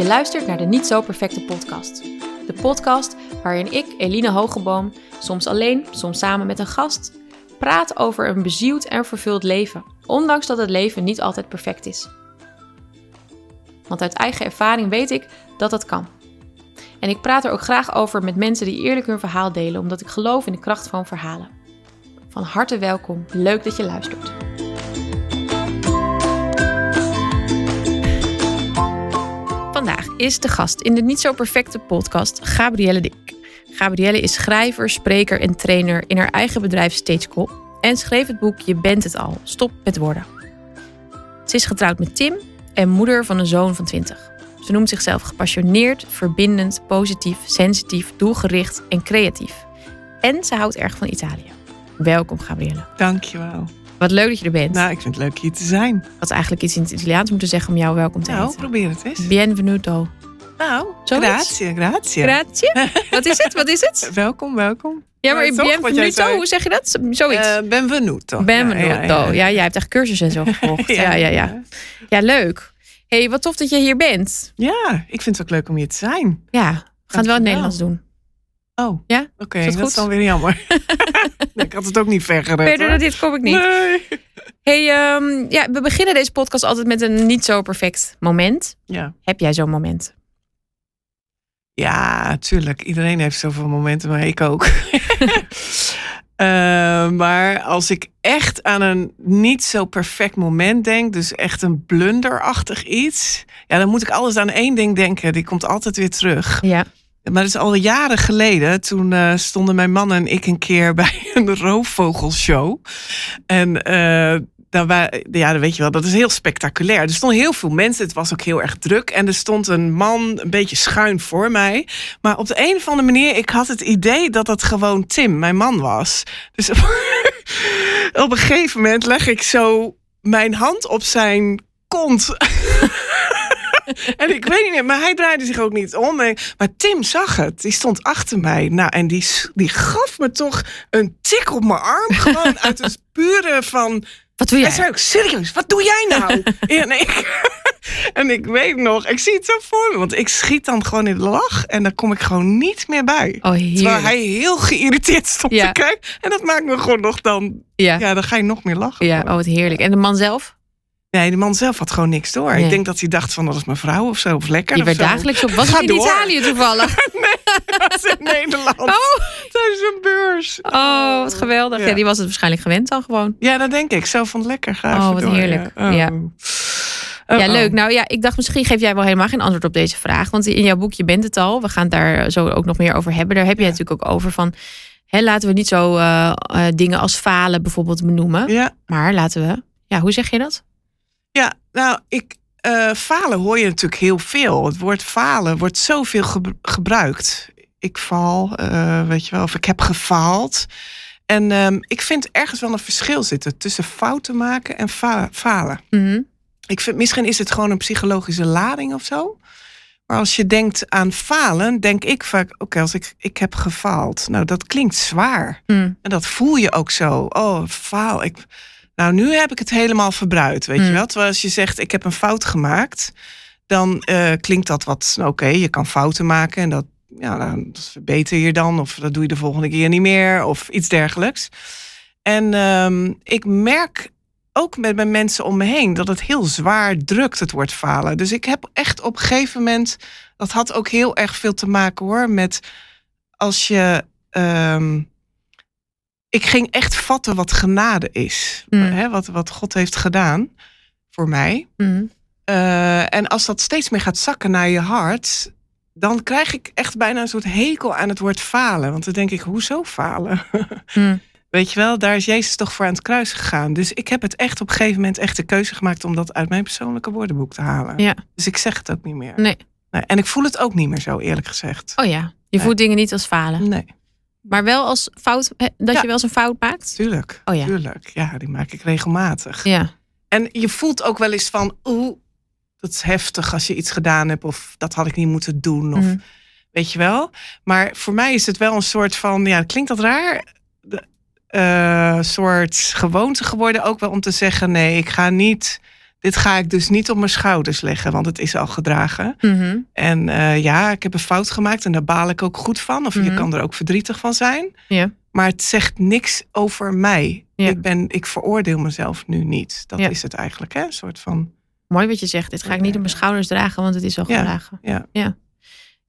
Je luistert naar de Niet Zo Perfecte Podcast. De podcast waarin ik, Eline Hogeboom, soms alleen, soms samen met een gast, praat over een bezield en vervuld leven, ondanks dat het leven niet altijd perfect is. Want uit eigen ervaring weet ik dat dat kan. En ik praat er ook graag over met mensen die eerlijk hun verhaal delen, omdat ik geloof in de kracht van verhalen. Van harte welkom, leuk dat je luistert. Is de gast in de Niet Zo Perfecte podcast Gabrielle Dik. Gabrielle is schrijver, spreker en trainer in haar eigen bedrijf Stagecop en schreef het boek Je bent het al, stop met woorden. Ze is getrouwd met Tim en moeder van een zoon van 20. Ze noemt zichzelf gepassioneerd, verbindend, positief, sensitief, doelgericht en creatief. En ze houdt erg van Italië. Welkom Gabrielle. Dankjewel. Wat leuk dat je er bent. Nou, ik vind het leuk hier te zijn. Had eigenlijk iets in het Italiaans moeten zeggen om jou welkom te Nou, heten. probeer het eens. Bienvenuto. Nou, Zoiets? grazie, grazie. Grazie. Wat is het? Wat is het? welkom, welkom. Ja, maar Ja, wat jij bienvenuto, hoe zeg je dat? Zoiets. Eh, benvenuto. Benvenuto. Ja, Ja, ja, jij hebt echt cursussen en zo gevolgd. ja, ja, ja. Ja, leuk. hey, wat tof dat je hier bent. Ja, ik vind het ook leuk om hier te zijn. Ja, we gaan het wel in het. Nederlands doen. Oh, Ja? oké. Dat is dan weer jammer. Ik had het ook niet ver gered. Verder dan dit kom ik niet. Nee. Hey, ehm, ja, we beginnen deze podcast altijd met een niet zo perfect moment. Ja. Heb jij zo'n moment? ja, tuurlijk. Iedereen heeft zoveel momenten, maar ik ook. Eh, maar als ik echt aan een niet zo perfect moment denk, dus echt een blunderachtig iets, ja, dan moet ik alles aan één ding denken. Die komt altijd weer terug. Ja. Maar dat is al jaren geleden. Toen eh, stonden mijn man en ik een keer bij een roofvogelshow. En eh daar wa- ja, dat weet je wel, dat is heel spectaculair. Er stonden heel veel mensen. Het was ook heel erg druk. En er stond een man een beetje schuin voor mij. Maar op de een of andere manier, ik had het idee dat dat gewoon Tim, mijn man, was. Dus op een gegeven moment leg ik zo mijn hand op zijn kont. En ik weet niet meer, maar hij draaide zich ook niet om. Maar Tim zag het. Die stond achter mij. Nou, en die, die gaf me toch een tik op mijn arm. Gewoon uit het pure van... Wat doe Hij jij? zei ook, serieus, wat doe jij nou? en, ik, en ik weet nog, ik zie het zo voor me. Want ik schiet dan gewoon in de lach. En daar kom ik gewoon niet meer bij. Oh, Terwijl hij heel geïrriteerd stond Ja. te kijken. En dat maakt me gewoon nog dan... Ja. Ja, dan ga je nog meer lachen. Ja, oh, wat heerlijk. En de man zelf? Nee, de man zelf had gewoon niks door. Nee. Ik denk dat hij dacht van, dat is mijn vrouw of zo. Of lekker Die of werd zo. dagelijks op. Was Ga het in door. Italië toevallig? was in Nederland. Oh, Tijdens een beurs. oh wat geweldig. Ja. Ja. die was het waarschijnlijk gewend dan gewoon. Ja, dat denk ik. Zo van lekker. Ga Oh, wat door, heerlijk. Ja. Ja. Oh. Ja, Oh, leuk. oh. Nou ja, ik dacht misschien geef jij wel helemaal geen antwoord op deze vraag. Want in jouw boek Je bent het al. We gaan het daar zo ook nog meer over hebben. Daar heb je Ja. natuurlijk ook over van... Hè, laten we niet zo eh, eh, dingen als falen bijvoorbeeld benoemen. Ja, Maar laten we... Ja, hoe zeg je dat? Ja, nou, ik, eh, falen hoor je natuurlijk heel veel. Het woord falen wordt zoveel gebru- gebruikt. Ik val, eh, weet je wel, of ik heb gefaald. En ehm, ik vind ergens wel een verschil zitten tussen fouten maken en fa- falen. Mhm. Ik vind, misschien is het gewoon een psychologische lading of zo. Maar als je denkt aan falen, denk ik vaak: oké, als ik, ik heb gefaald. Nou, dat klinkt zwaar. Hm. En dat voel je ook zo. Oh, faal. Ik, nou, nu heb ik het helemaal verbruikt, weet je Mm. wel. Terwijl als je zegt: ik heb een fout gemaakt, dan eh, klinkt dat wat. nou, Oké, je kan fouten maken en dat, ja, nou, dat verbeter je dan, of dat doe je de volgende keer niet meer, of iets dergelijks. En ehm, ik merk ook met mijn mensen om me heen dat het heel zwaar drukt, het woord falen. Dus ik heb echt op een gegeven moment, dat had ook heel erg veel te maken hoor, met als je. ehm, ik ging echt vatten wat genade is. Mm. Hè, wat, wat God heeft gedaan voor mij. Mhm. Eh, en als dat steeds meer gaat zakken naar je hart, dan krijg ik echt bijna een soort hekel aan het woord falen. Want dan denk ik, hoezo falen? Hm. Weet je wel, daar is Jezus toch voor aan het kruis gegaan. Dus ik heb het echt op een gegeven moment echt de keuze gemaakt om dat uit mijn persoonlijke woordenboek te halen. Ja. Dus ik zeg het ook niet meer. Nee. Nee, En ik voel het ook niet meer zo, eerlijk gezegd. Oh ja, je voelt dingen niet als falen. Nee, Maar wel als fout, dat Ja. je wel eens een fout maakt? tuurlijk. Oh ja. Tuurlijk. Ja, die maak ik regelmatig. Ja. En je voelt ook wel eens van, oeh, dat is heftig als je iets gedaan hebt. Of dat had ik niet moeten doen. Of Mhm. weet je wel. Maar voor mij is het wel een soort van, ja, klinkt dat raar? De, eh, soort gewoonte geworden ook wel om te zeggen, nee, ik ga niet dit ga ik dus niet op mijn schouders leggen, want het is al gedragen. Mhm. En eh, ja, ik heb een fout gemaakt en daar baal ik ook goed van. Of je Mhm. kan er ook verdrietig van zijn. Ja. Maar het zegt niks over mij. Ik, ben, ik veroordeel mezelf nu niet. Dat is het eigenlijk, hè? Een soort van. Mooi wat je zegt. Dit ga ik niet op mijn schouders dragen, want het is al gedragen. ja. ja.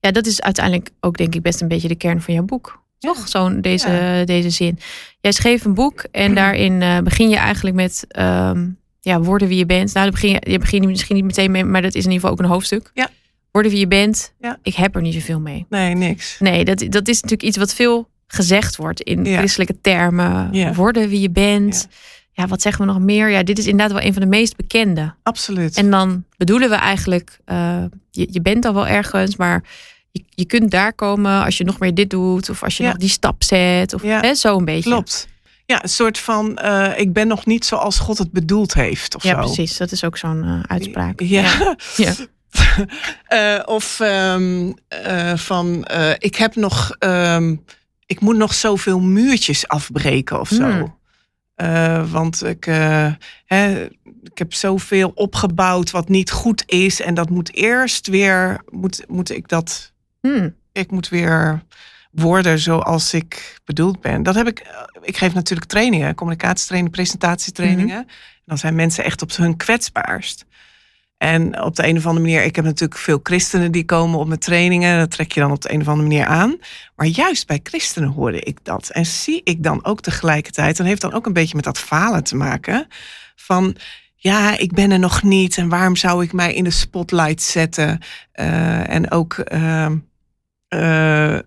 Ja, dat is uiteindelijk ook denk ik best een beetje de kern van jouw boek. Toch? Zo'n deze, Ja. deze zin. Jij schreef een boek en daarin eh, begin je eigenlijk met ehm, ja, worden wie je bent. Nou, daar begin je, je begint misschien niet meteen mee, maar dat is in ieder geval ook een hoofdstuk. Ja. Worden wie je bent. Ja. Ik heb er niet zoveel mee. Nee, niks. Nee, dat, dat is natuurlijk iets wat veel gezegd wordt in Ja. christelijke termen. Ja. Worden wie je bent. Ja. wat zeggen we nog meer? Ja, dit is inderdaad wel een van de meest bekende. Absoluut. En dan bedoelen we eigenlijk, eh, je, je bent al wel ergens, maar je, je kunt daar komen als je nog meer dit doet. Of als je nog die stap zet. Of hè, zo een beetje. Klopt. Ja, een soort van, eh, ik ben nog niet zoals God het bedoeld heeft. Of Ja, zo. precies. Dat is ook zo'n eh, uitspraak. Ja. Ja. Eh, of ehm, eh, van, ik heb nog, ehm, ik moet nog zoveel muurtjes afbreken of zo. Hmm. Want ik, hè, ik heb zoveel opgebouwd wat niet goed is. En dat moet eerst weer, moet, moet ik dat, Hmm. ik moet weer worden zoals ik bedoeld ben. Dat heb ik, eh, ik geef natuurlijk trainingen, communicatietrainingen, presentatietrainingen. En dan zijn mensen echt op hun kwetsbaarst. En op de een of andere manier, ik heb natuurlijk veel christenen die komen op mijn trainingen. Dat trek je dan op de een of andere manier aan. Maar juist bij christenen hoorde ik dat. En zie ik dan ook tegelijkertijd, en heeft dan ook een beetje met dat falen te maken. Van ja, ik ben er nog niet. En waarom zou ik mij in de spotlight zetten? Eh, en ook. ehm, eh,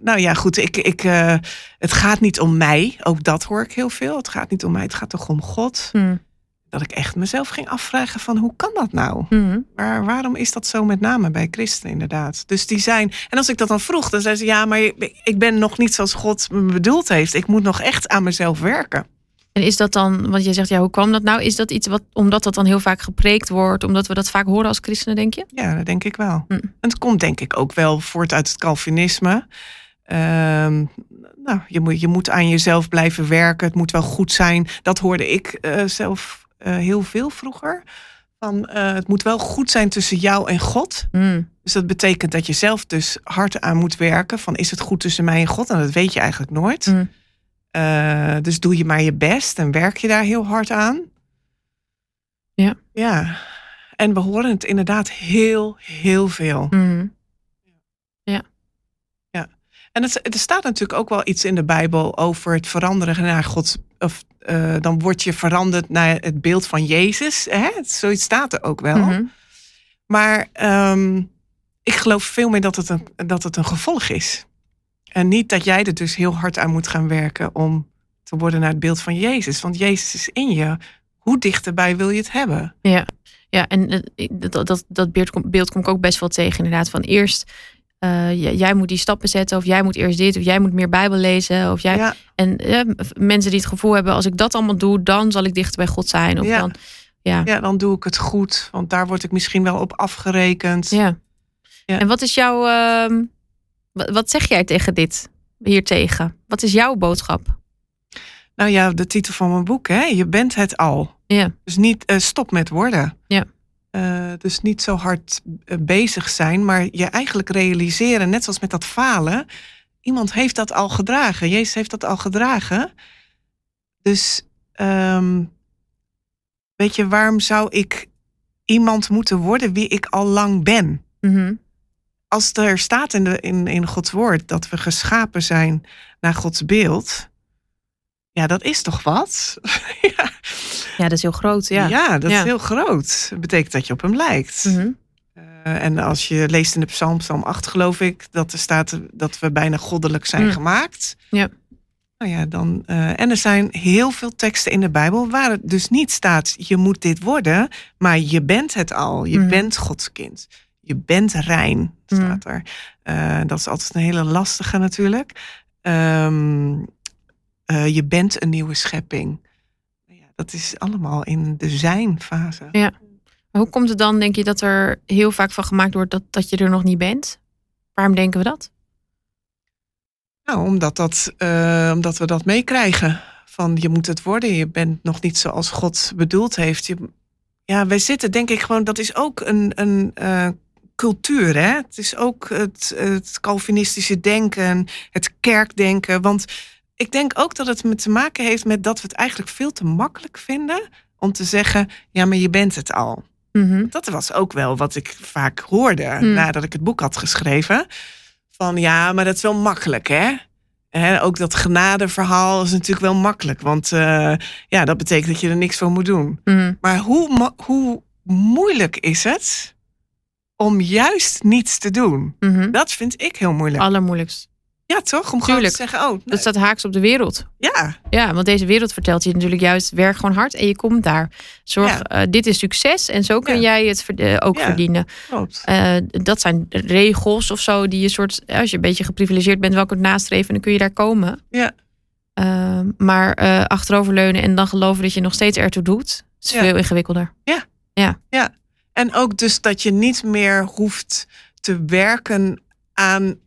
nou ja, goed, ik, ik, eh, het gaat niet om mij. Ook dat hoor ik heel veel. Het gaat niet om mij, het gaat toch om God. Hmm. Dat ik echt mezelf ging afvragen van hoe kan dat nou? Hmm. Waar, waarom is dat zo met name bij christenen inderdaad? Dus die zijn, en als ik dat dan vroeg, dan zei ze ja, maar ik ben nog niet zoals God me bedoeld heeft. Ik moet nog echt aan mezelf werken. En is dat dan, want je zegt, ja, hoe kwam dat nou? Is dat iets wat, omdat dat dan heel vaak gepreekt wordt, omdat we dat vaak horen als christenen, denk je? Ja, dat denk ik wel. Hm. En het komt denk ik ook wel voort uit het Calvinisme. Ehm, nou, je moet, je moet aan jezelf blijven werken. Het moet wel goed zijn. Dat hoorde ik eh, zelf eh, heel veel vroeger. Van, eh, het moet wel goed zijn tussen jou en God. Hmm. Dus dat betekent dat je zelf dus hard aan moet werken. Van is het goed tussen mij en God? En dat weet je eigenlijk nooit. Hmm. Eh, dus doe je maar je best en werk je daar heel hard aan. Ja. Ja. En we horen het inderdaad heel, heel veel. Hmm. En het, er staat natuurlijk ook wel iets in de Bijbel over het veranderen naar Gods. Of eh, dan word je veranderd naar het beeld van Jezus. Hè? Zoiets staat er ook wel. Mhm. Maar ehm, ik geloof veel meer dat het, een, dat het een gevolg is. En niet dat jij er dus heel hard aan moet gaan werken om te worden naar het beeld van Jezus. Want Jezus is in je. Hoe dichterbij wil je het hebben? Ja, ja en eh, dat, dat, dat beeld, kom, beeld kom ik ook best wel tegen, inderdaad. Van eerst, j- jij moet die stappen zetten, of jij moet eerst dit, of jij moet meer Bijbel lezen. Of jij, Ja, En eh, mensen die het gevoel hebben, als ik dat allemaal doe, dan zal ik dichter bij God zijn. Of Ja. dan, ja. ja, dan doe ik het goed. Want daar word ik misschien wel op afgerekend. Ja. Ja. En wat is jouw, ehm, wat, zeg jij tegen dit, hiertegen? Wat is jouw boodschap? Nou ja, de titel van mijn boek, hè? Je bent het al. Ja. Dus niet eh, stop met worden. Ja. Eh, dus niet zo hard eh, bezig zijn, maar je eigenlijk realiseren, net zoals met dat falen. Iemand heeft dat al gedragen. Jezus heeft dat al gedragen. Dus ehm, weet je, waarom zou ik iemand moeten worden wie ik al lang ben? Mhm. Als er staat in, de, in, in Gods woord dat we geschapen zijn naar Gods beeld. Ja, dat is toch wat? ja. Ja, dat is heel groot. Ja. Ja, dat Ja. is heel groot. Dat betekent dat je op hem lijkt. Mhm. Eh, en als je leest in de Psalm, Psalm 8 geloof ik, dat er staat dat we bijna goddelijk zijn Mm. gemaakt. Ja. Nou ja, dan, eh, en er zijn heel veel teksten in de Bijbel waar het dus niet staat, je moet dit worden, maar je bent het al. Je Mhm. bent Gods kind. Je bent rein, staat er. Eh, dat is altijd een hele lastige natuurlijk. Ehm, eh, je bent een nieuwe schepping. Ja, dat is allemaal in de zijn-fase. Ja. Hoe komt het dan, denk je, dat er heel vaak van gemaakt wordt dat, dat je er nog niet bent? Waarom denken we dat? Nou, omdat, dat, eh, omdat we dat meekrijgen. Van je moet het worden, je bent nog niet zoals God bedoeld heeft. Je, ja, wij zitten denk ik gewoon, dat is ook een, een cultuur. Hè? Het is ook het, het Calvinistische denken, het kerkdenken. Want ik denk ook dat het met te maken heeft met dat we het eigenlijk veel te makkelijk vinden om te zeggen, ja, maar je bent het al. Mhm. Dat was ook wel wat ik vaak hoorde Hmm. nadat ik het boek had geschreven. Van ja, maar dat is wel makkelijk, hè? Hè, ook dat genadeverhaal is natuurlijk wel makkelijk. Want eh, ja, dat betekent dat je er niks voor moet doen. Mhm. Maar hoe, hoe moeilijk is het om juist niets te doen? Mhm. Dat vind ik heel moeilijk. Allermoeilijkst. Ja, toch? Om gewoon te zeggen, oh, nee, Dat staat haaks op de wereld. ja, Ja, want deze wereld vertelt je natuurlijk juist, werk gewoon hard en je komt daar. Zorg, Ja. eh, dit is succes en zo kun Ja. jij het verd- eh, ook Ja. verdienen. klopt. Eh, dat zijn als of zo die je soort, als je een beetje geprivilegeerd bent, wel kunt nastreven, dan kun je daar komen. Ja. Eh, maar achteroverleunen en dan geloven dat je nog steeds ertoe doet, is Ja. veel ingewikkelder. En ook dus dat je niet meer hoeft te werken aan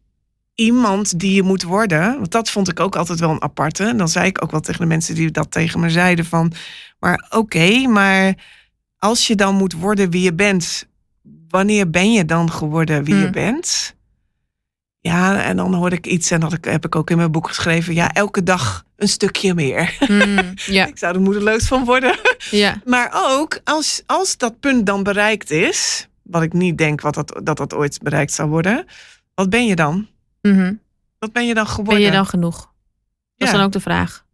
iemand die je moet worden. Want dat vond ik ook altijd wel een aparte. En dan zei ik ook wel tegen de mensen die dat tegen me zeiden van... maar oké, maar als je dan moet worden wie je bent... wanneer ben je dan geworden wie je Hmm. bent? Ja, en dan hoorde ik iets en dat heb ik ook in mijn boek geschreven... ja, elke dag een stukje meer. Mm, ja, ik zou er moedeloos van worden. ja. Maar ook als, als dat punt dan bereikt is, wat ik niet denk wat dat, dat dat ooit bereikt zou worden, wat ben je dan? Mhm. Wat ben je dan geworden? Ben je dan genoeg? Dat is Ja. dan ook de vraag.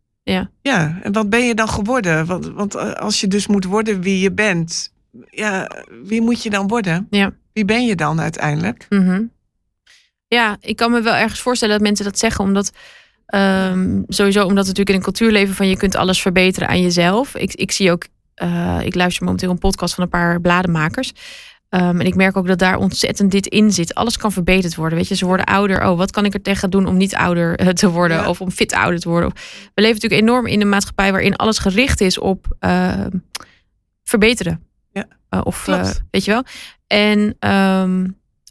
Ja, en wat ben je dan geworden? Want, want eh, als je dus moet worden wie je bent, ja, wie moet je dan worden? Ja. Wie ben je dan uiteindelijk? Mhm. Ja, ik kan me wel ergens voorstellen dat mensen dat zeggen, omdat ehm, sowieso omdat we natuurlijk in een cultuur leven van je kunt alles verbeteren aan jezelf. Ik, ik zie ook, eh, ik luister momenteel een podcast van een paar bladenmakers. Ehm, en ik merk ook dat daar ontzettend dit in zit. Alles kan verbeterd worden. Weet je, ze worden ouder. Oh, wat kan ik er tegen doen om niet ouder eh, te worden? Ja. Of om fit ouder te worden? We leven natuurlijk enorm in een maatschappij waarin alles gericht is op ehm, verbeteren. Ja. Eh, of eh, weet je wel. En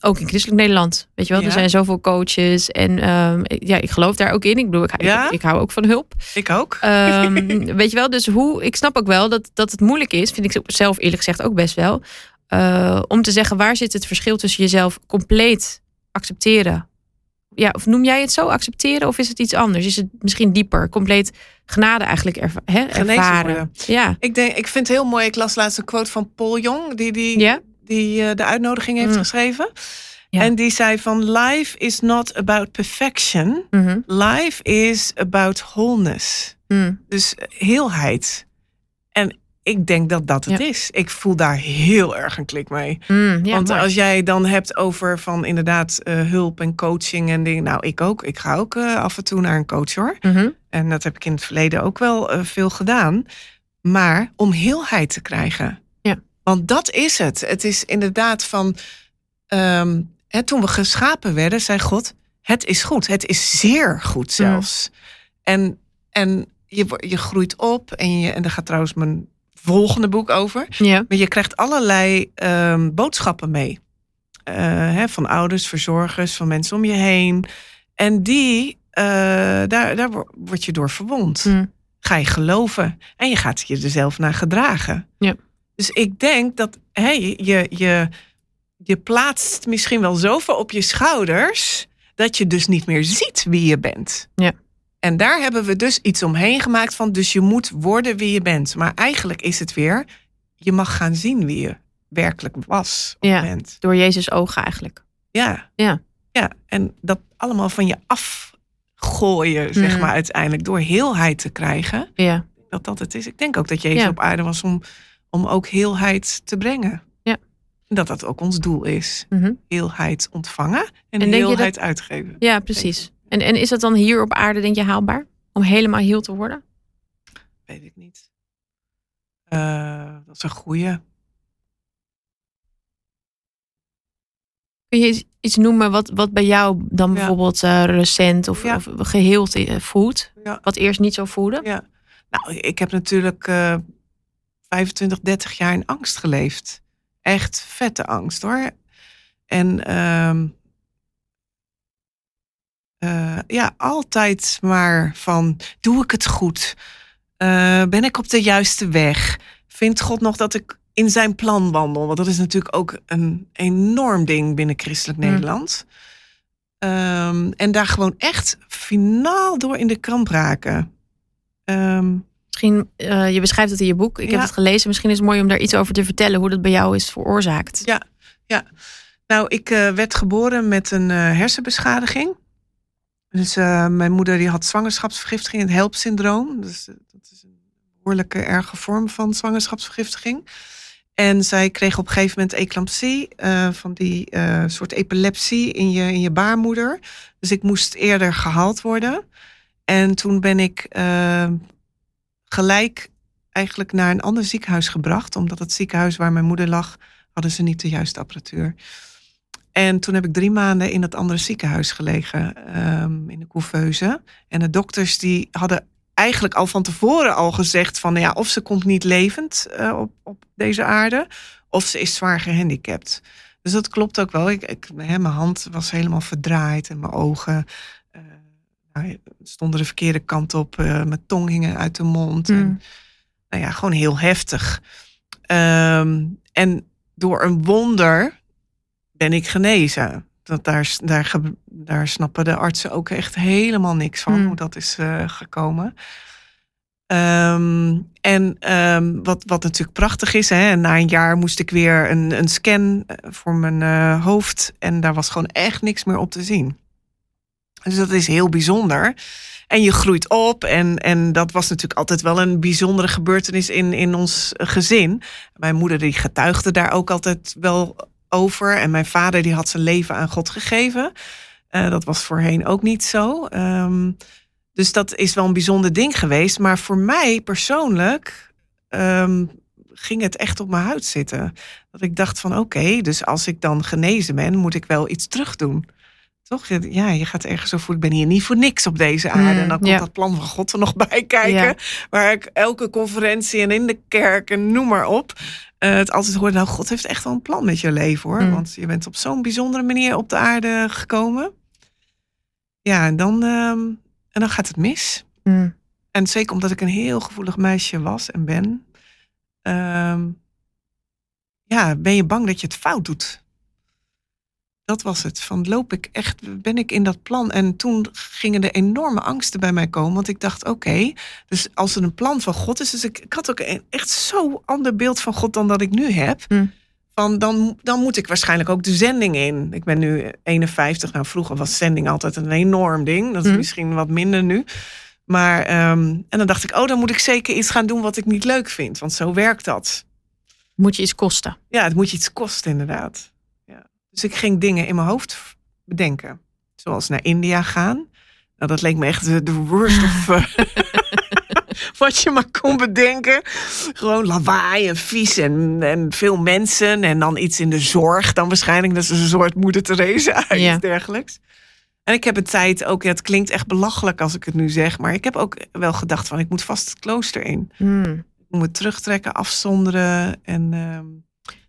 ook in christelijk Nederland. Weet je wel, Ja. er zijn zoveel coaches. En ehm, ja, ik geloof daar ook in. Ik bedoel, ik, Ja? ik, ik hou ook van hulp. Ik ook. Ehm, weet je wel, dus hoe, ik snap ook wel dat, dat het moeilijk is, vind ik zelf eerlijk gezegd ook best wel, eh, om te zeggen waar zit het verschil tussen jezelf compleet accepteren. Ja, of noem jij het zo accepteren of is het iets anders? Is het misschien dieper, compleet genade eigenlijk erva- hè, ervaren? Ja. Ik, denk, ik vind het heel mooi. Ik las laatst een quote van Paul Jong, die, die, Ja? Die eh, de uitnodiging heeft Mm. geschreven. Ja. En die zei van life is not about perfection. Mhm. Life is about wholeness. Mm. Dus heelheid. En ik denk dat dat het Ja. is. Ik voel daar heel erg een klik mee. Mm. Ja, Want mooi. als jij dan hebt over van inderdaad eh, hulp en coaching en dingen. Nou, ik ook. Ik ga ook eh, af en toe naar een coach hoor. Mhm. En dat heb ik in het verleden ook wel eh, veel gedaan. Maar om heelheid te krijgen. Want dat is het. Het is inderdaad van. ehm, hè, toen we geschapen werden, zei God: Het is goed. Het is zeer goed zelfs. En, en je, je groeit op. En, je, en daar gaat trouwens mijn volgende boek over. Ja. Maar je krijgt allerlei ehm, boodschappen mee. Eh, hè, van ouders, verzorgers, van mensen om je heen. En die, eh, daar, daar wo- word je door verwond. Mm. Ga je geloven. En je gaat je er zelf naar gedragen. Ja. Dus ik denk dat hey, je, je, je plaatst misschien wel zoveel op je schouders... dat je dus niet meer ziet wie je bent. Ja. En daar hebben we dus iets omheen gemaakt van... dus je moet worden wie je bent. Maar eigenlijk is het weer... je mag gaan zien wie je werkelijk was of Ja. bent. Door Jezus ogen eigenlijk. Ja. Ja. ja. En dat allemaal van je afgooien, zeg Mm. maar, uiteindelijk. Door heelheid te krijgen. Ja. Dat dat het is. Ik denk ook dat Jezus Ja. op aarde was om, om ook heelheid te brengen. Ja. Dat dat ook ons doel is. Mhm. Heelheid ontvangen en, heelheid uitgeven. Ja, precies. En, en is dat dan hier op aarde, denk je, haalbaar? Om helemaal heel te worden? Weet ik niet. Eh, dat is een goeie. Kun je iets- noemen wat, wat bij jou dan Ja. bijvoorbeeld eh, recent of, Ja. of geheeld eh, voelt? Ja. Wat eerst niet zo voelde? Ja. Nou, ik heb natuurlijk 25, 30 jaar in angst geleefd. Echt vette angst hoor. En ehm, eh, ja, altijd maar van, doe ik het goed? Eh, ben ik op de juiste weg? Vindt God nog dat ik in zijn plan wandel. Want dat is natuurlijk ook een enorm ding binnen christelijk Mm. Nederland. Ehm, en daar gewoon echt finaal door in de kramp raken. Ehm, Misschien, eh, je beschrijft het in je boek. Ik heb Ja. het gelezen. Misschien is het mooi om daar iets over te vertellen. Hoe dat bij jou is veroorzaakt. Ja. Nou, ik eh, werd geboren met een eh, hersenbeschadiging. Dus mijn moeder die had zwangerschapsvergiftiging, het HELP-syndroom. Dus dat is een behoorlijke erge vorm van zwangerschapsvergiftiging. En zij kreeg op een gegeven moment eclampsie, van die soort epilepsie in je, in je baarmoeder. Dus ik moest eerder gehaald worden. En toen ben ik gelijk eigenlijk naar een ander ziekenhuis gebracht. Omdat het ziekenhuis waar mijn moeder lag, hadden ze niet de juiste apparatuur. En toen heb ik drie maanden in dat andere ziekenhuis gelegen, ehm, in de couveuse. En de dokters die hadden eigenlijk al van tevoren al gezegd van, nou ja, of ze komt niet levend eh, op, op deze aarde, of ze is zwaar gehandicapt. Dus dat klopt ook wel. Ik, ik, hè, mijn hand was helemaal verdraaid en mijn ogen nou, stonden de verkeerde kant op. eh, mijn tong hing uit de mond. En, Mm. nou ja, gewoon heel heftig. Ehm, en door een wonder ben ik genezen. Dat daar, daar, daar snappen de artsen ook echt helemaal niks van Hmm. hoe dat is eh, gekomen. Ehm, en ehm, wat, wat natuurlijk prachtig is, hè, na een jaar moest ik weer een, een scan eh, voor mijn hoofd. En daar was gewoon echt niks meer op te zien. Dus dat is heel bijzonder. En je groeit op. En, en dat was natuurlijk altijd wel een bijzondere gebeurtenis in, in ons gezin. Mijn moeder die getuigde daar ook altijd wel over. En mijn vader die had zijn leven aan God gegeven. Eh, dat was voorheen ook niet zo. Ehm, dus dat is wel een bijzonder ding geweest. Maar voor mij persoonlijk ehm, ging het echt op mijn huid zitten. Dat ik dacht van oké, dus als ik dan genezen ben, moet ik wel iets terug doen. Toch? Ja, je gaat ergens zo. Ik ben hier niet voor niks op deze aarde. Mm, en dan komt ja. dat plan van God er nog bij kijken. Ja. Waar ik elke conferentie en in de kerk en noem maar op. eh, het altijd hoorde, nou God heeft echt wel een plan met je leven hoor. Mm. Want je bent op zo'n bijzondere manier op de aarde gekomen. Ja, en dan, ehm, en dan gaat het mis. Mm. En zeker omdat ik een heel gevoelig meisje was en ben. ehm, ja, ben je bang dat je het fout doet. Dat was het. Van loop ik echt, ben ik in dat plan? En toen gingen er enorme angsten bij mij komen. Want ik dacht, oké, dus als er een plan van God is. Dus ik, ik had ook een, echt zo'n ander beeld van God dan dat ik nu heb. Hm. Van dan, dan moet ik waarschijnlijk ook de zending in. Ik ben nu 51. Nou, vroeger was zending altijd een enorm ding. Dat is Hm. misschien wat minder nu. Maar, ehm, en dan dacht ik, oh, dan moet ik zeker iets gaan doen wat ik niet leuk vind. Want zo werkt dat. Moet je iets kosten. Ja, het moet je iets kosten, inderdaad. Dus ik ging dingen in mijn hoofd bedenken. Zoals naar India gaan. Nou, dat leek me echt de, worst of eh, wat je maar kon bedenken. Gewoon lawaai en vies en, en veel mensen. En dan iets in de zorg dan waarschijnlijk. Dat is een soort moeder Teresa uit Ja. dergelijks. En ik heb een tijd ook, het klinkt echt belachelijk als ik het nu zeg. Maar ik heb ook wel gedacht van, ik moet vast het klooster in. Mm. Ik moet me terugtrekken, afzonderen. En ehm,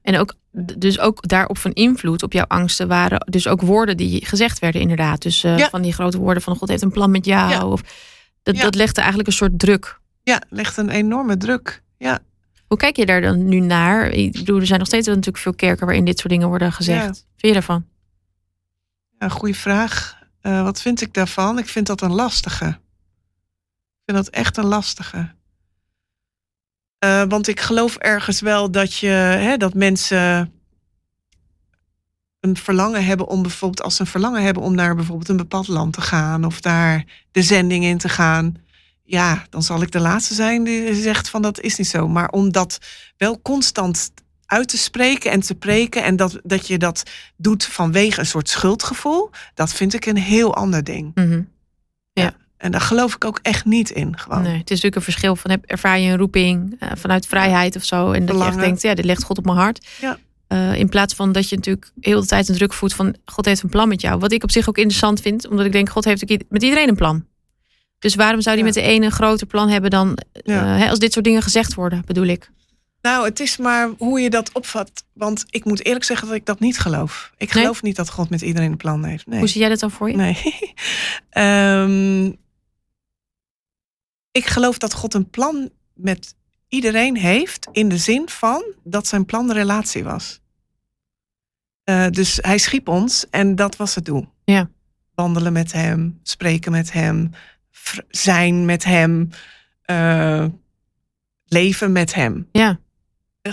En ook, dus ook daarop van invloed op jouw angsten waren dus ook woorden die gezegd werden inderdaad. Dus eh, Ja. van die grote woorden van God heeft een plan met jou. Ja. Of, dat, Ja. dat legde eigenlijk een soort druk. ja, legt een enorme druk. Ja. Hoe kijk je daar dan nu naar? Ik bedoel, er zijn nog steeds natuurlijk veel kerken waarin dit soort dingen worden gezegd. Vind je daarvan? Ja, goede vraag. Eh, wat vind ik daarvan? Ik vind dat een lastige. Ik vind dat echt een lastige. Eh, want ik geloof ergens wel dat, je, hè, dat mensen een verlangen hebben om bijvoorbeeld, als ze een verlangen hebben om naar bijvoorbeeld een bepaald land te gaan of daar de zending in te gaan. Ja, dan zal ik de laatste zijn die zegt van dat is niet zo. Maar om dat wel constant uit te spreken en te preken en dat, dat je dat doet vanwege een soort schuldgevoel, dat vind ik een heel ander ding. Mhm. En daar geloof ik ook echt niet in. Gewoon. Nee, het is natuurlijk een verschil van heb, ervaar je een roeping eh, vanuit vrijheid of zo. En dat je echt Belangen. denkt, ja, dit legt God op mijn hart. Ja. Eh, in plaats van dat je natuurlijk heel de tijd een druk voelt van God heeft een plan met jou. Wat ik op zich ook interessant vind, omdat ik denk, God heeft met iedereen een plan. Dus waarom zou hij Ja. met de ene een groter plan hebben dan Ja. eh, als dit soort dingen gezegd worden, bedoel ik. Nou, het is maar hoe je dat opvat. Want ik moet eerlijk zeggen dat ik dat niet geloof. Ik Nee? geloof niet dat God met iedereen een plan heeft. Nee. Hoe zie jij dat dan voor je? Nee. Ehm, ik geloof dat God een plan met iedereen heeft in de zin van dat zijn plan de relatie was. Eh, dus hij schiep ons en dat was het doel. Ja. Wandelen met hem, spreken met hem, zijn met hem, eh, leven met hem. Ja.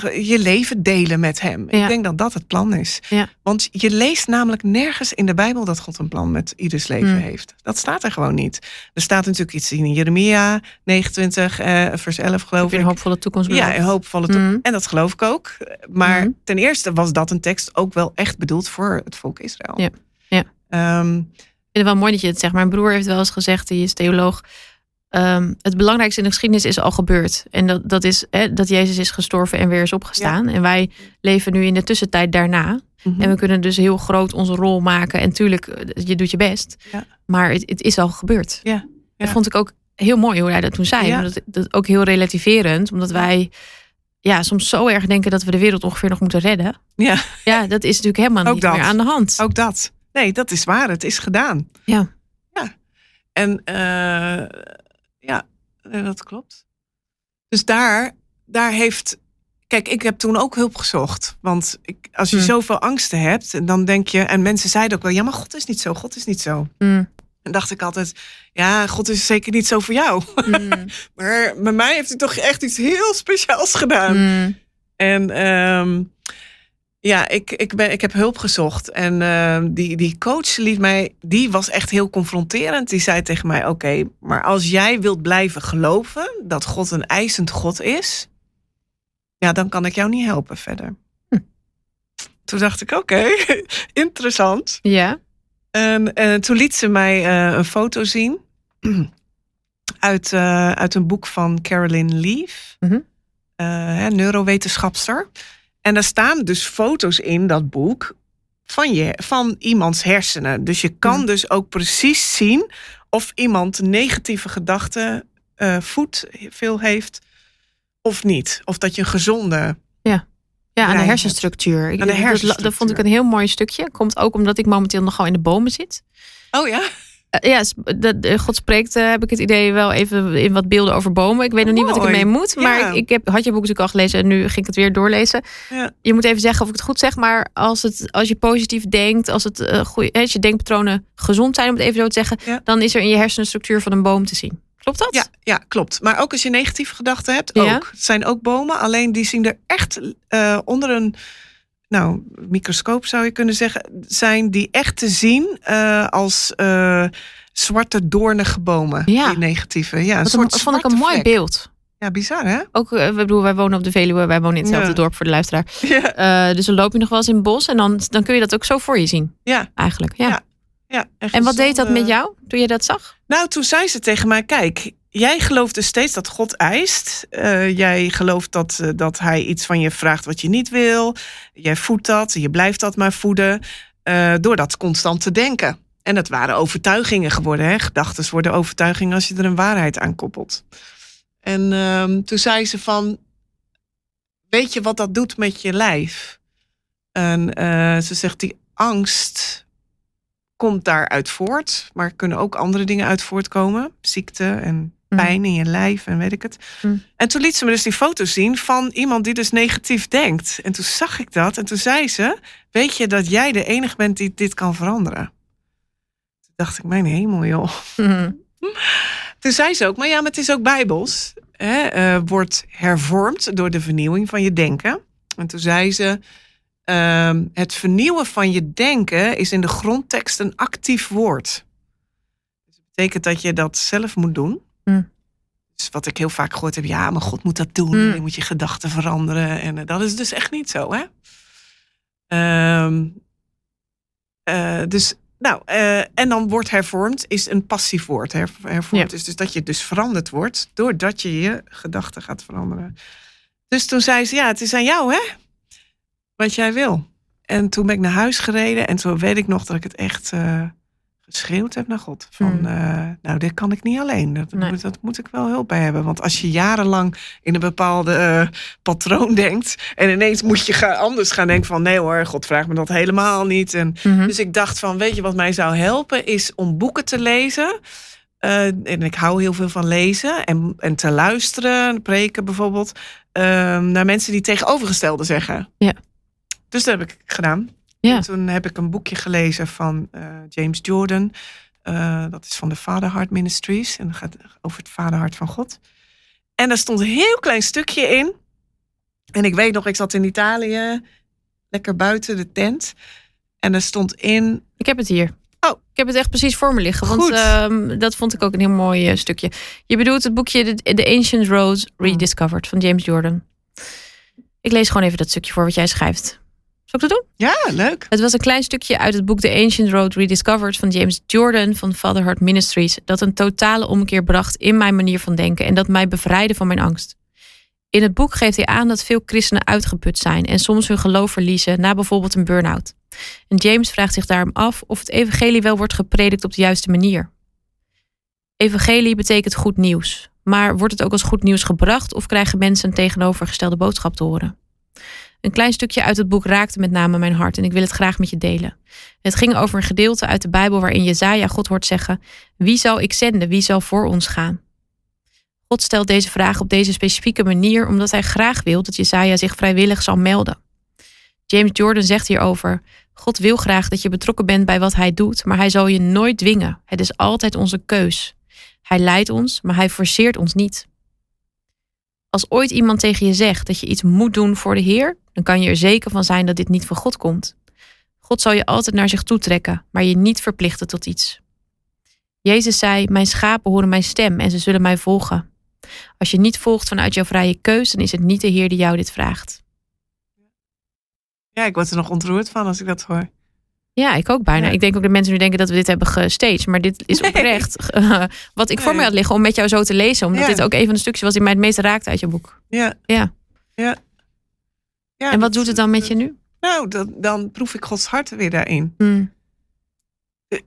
Je leven delen met hem. Ja. Ik denk dat dat het plan is. Ja. Want je leest namelijk nergens in de Bijbel dat God een plan met ieders leven Hmm. heeft. Dat staat er gewoon niet. Er staat natuurlijk iets in Jeremia 29, eh, vers 11 Heb geloof ik. een hoopvolle toekomst Ja, een hoopvolle toekomst. En dat geloof ik ook. Maar Mhm. ten eerste was dat een tekst ook wel echt bedoeld voor het volk Israël. Ja. Ja. Ehm, Ik vind het wel mooi dat je het zegt. Mijn broer heeft wel eens gezegd, die is theoloog. Ehm, het belangrijkste in de geschiedenis is al gebeurd. En dat, dat is hè, dat Jezus is gestorven en weer is opgestaan. En wij leven nu in de tussentijd daarna. mhm. En we kunnen dus heel groot onze rol maken. En tuurlijk, eh, je doet je best. Ja. Maar het, het is al gebeurd. Ja, Dat vond ik ook heel mooi hoe hij dat toen zei. Ja. Dat, dat ook heel relativerend. Omdat wij ja, soms zo erg denken dat we de wereld ongeveer nog moeten redden. ja, Ja, dat is natuurlijk helemaal Ook niet dat. meer aan de hand. ook dat. Nee, dat is waar. Het is gedaan. Ja. Ja. En eh, dat klopt. Dus daar, daar heeft. Kijk, ik heb toen ook hulp gezocht. Want ik, als je Hmm. zoveel angsten hebt, dan denk je. En mensen zeiden ook wel: ja, maar God is niet zo. God is niet zo. Mm, En dacht ik altijd: ja, God is zeker niet zo voor jou. mm, Maar met mij heeft hij toch echt iets heel speciaals gedaan. En ehm, ja, ik, ik, ben, ik heb hulp gezocht. En ehm, die, die coach liet mij, die was echt heel confronterend. Die zei tegen mij: Oké, maar als jij wilt blijven geloven dat God een eisend God is, ja, dan kan ik jou niet helpen verder. Hm. Toen dacht ik: Oké, interessant. Ja. En, eh, toen liet ze mij eh, een foto zien uit, eh, uit een boek van Carolyn Leaf, eh, hè, neurowetenschapster. En daar staan dus foto's in dat boek van, je, van iemands hersenen. Dus je kan Mhm. dus ook precies zien of iemand negatieve gedachten eh, voedt, veel heeft of niet. Of dat je een gezonde Ja, aan de hersenstructuur. Aan de dat- hersenstructuur. Dat, vond ik een heel mooi stukje. Komt ook omdat ik momenteel nogal in de bomen zit. Oh ja? Eh, ja, eh, God spreekt, eh, heb ik het idee wel even in wat beelden over bomen. Ik weet nog niet wat ik ermee moet. Maar Ja. ik, ik heb, had je boek natuurlijk al gelezen en nu ging ik het weer doorlezen. Ja. Je moet even zeggen of ik het goed zeg. Maar als, het, als je positief denkt, als, het, goeie, als je denkpatronen gezond zijn, om het even zo te zeggen. Ja. Dan is er in je hersenstructuur van een boom te zien. Klopt dat? Ja, ja, klopt. Maar ook als je negatieve gedachten hebt, ook. Het zijn ook bomen, alleen die zien er echt onder een nou, microscoop zou je kunnen zeggen, zijn die echt te zien eh, als eh, zwarte doornige bomen. Ja. Die negatieve. Ja, een Dat soort vond ik een mooi vlek. beeld. Ja, bizar hè? Ook, eh, we bedoel, wij wonen op de Veluwe, wij wonen in hetzelfde Ja. dorp voor de luisteraar. Ja, Eh, dus dan loop je nog wel eens in het bos en dan, dan kun je dat ook zo voor je zien, ja, eigenlijk. Ja. Ja, ja. echt En wat deed dat met jou toen je dat zag? Nou, toen zei ze tegen mij: Kijk, jij gelooft dus steeds dat God eist. Eh, jij gelooft dat, eh, dat hij iets van je vraagt wat je niet wil. Jij voedt dat, je blijft dat maar voeden. eh, door dat constant te denken. En dat waren overtuigingen geworden. Hè? Gedachten worden overtuigingen als je er een waarheid aan koppelt. En ehm, toen zei ze van, weet je wat dat doet met je lijf? En ze zegt, die angst komt daaruit voort. Maar kunnen ook andere dingen uit voortkomen. Ziekte en pijn in je lijf en weet ik het. Mm. En toen liet ze me dus die foto's zien van iemand die dus negatief denkt. En toen zag ik dat en toen zei ze, weet je dat jij de enige bent die dit kan veranderen? Toen dacht ik, mijn hemel joh. Mhm. Toen zei ze ook, maar ja, maar het is ook bijbels. Hè, eh, wordt hervormd door de vernieuwing van je denken. En toen zei ze, ehm, het vernieuwen van je denken is in de grondtekst een actief woord. Dus dat betekent dat je dat zelf moet doen. Mm. Dus wat ik heel vaak gehoord heb, ja, maar God moet dat doen. Mm. Je moet je gedachten veranderen. En eh, dat is dus echt niet zo, hè? Ehm, eh, dus, nou, eh, en dan wordt hervormd is een passief woord. Her, hervormd Ja. is dus dat je dus veranderd wordt doordat je je gedachten gaat veranderen. Dus toen zei ze, ja, het is aan jou, hè? Wat jij wil. En toen ben ik naar huis gereden en toen weet ik nog dat ik het echt geschreeuwd heb naar God. Van, Hmm. eh, nou, dit kan ik niet alleen. Dat, Nee. moet, dat moet ik wel hulp bij hebben. Want als je jarenlang in een bepaalde eh, patroon denkt en ineens moet je gaan, anders gaan denken van, nee hoor, God vraagt me dat helemaal niet. En Mhm. dus ik dacht van, weet je wat mij zou helpen, is om boeken te lezen Eh, en ik hou heel veel van lezen en, en te luisteren, preken bijvoorbeeld, ehm, naar mensen die tegenovergestelde zeggen. Ja. Dus dat heb ik gedaan. Ja. En toen heb ik een boekje gelezen van eh, James Jordan. Eh, dat is van de Father Heart Ministries. En dat gaat over het vaderhart van God. En daar stond een heel klein stukje in. En ik weet nog, ik zat in Italië, lekker buiten de tent. En er stond in. Ik heb het hier. Oh. Ik heb het echt precies voor me liggen. Want Goed. ehm, dat vond ik ook een heel mooi eh, stukje. Je bedoelt het boekje The, The Ancient Roads Rediscovered van James Jordan. Ik lees gewoon even dat stukje voor wat jij schrijft. Zal ik dat doen? Ja, leuk. Het was een klein stukje uit het boek The Ancient Road Rediscovered van James Jordan van Father Heart Ministries. Dat een totale omkeer bracht in mijn manier van denken en dat mij bevrijdde van mijn angst. In het boek geeft hij aan dat veel christenen uitgeput zijn en soms hun geloof verliezen na bijvoorbeeld een burn-out. En James vraagt zich daarom af of het evangelie wel wordt gepredikt op de juiste manier. Evangelie betekent goed nieuws, maar wordt het ook als goed nieuws gebracht of krijgen mensen een tegenovergestelde boodschap te horen? Een klein stukje uit het boek raakte met name mijn hart en ik wil het graag met je delen. Het ging over een gedeelte uit de Bijbel waarin Jezaja God hoort zeggen: Wie zal ik zenden? Wie zal voor ons gaan? God stelt deze vraag op deze specifieke manier omdat hij graag wil dat Jezaja zich vrijwillig zal melden. James Jordan zegt hierover: God wil graag dat je betrokken bent bij wat hij doet, maar hij zal je nooit dwingen. Het is altijd onze keus. Hij leidt ons, maar hij forceert ons niet. Als ooit iemand tegen je zegt dat je iets moet doen voor de Heer, dan kan je er zeker van zijn dat dit niet van God komt. God zal je altijd naar zich toe trekken, maar je niet verplichten tot iets. Jezus zei: Mijn schapen horen mijn stem en ze zullen mij volgen. Als je niet volgt vanuit jouw vrije keus, dan is het niet de Heer die jou dit vraagt. Ja, ik word er nog ontroerd van als ik dat hoor. Ja, ik ook bijna. Ja. Ik denk ook dat mensen nu denken dat we dit hebben gestaged. Maar dit is Nee. oprecht eh, wat ik voor mij had liggen om met jou zo te lezen. Omdat Ja. dit ook een van de stukjes was die mij het meest raakte uit je boek. Ja. Ja. ja. ja en wat doet het dan met je nu? Nou, dan, dan proef ik Gods hart weer daarin. Hmm.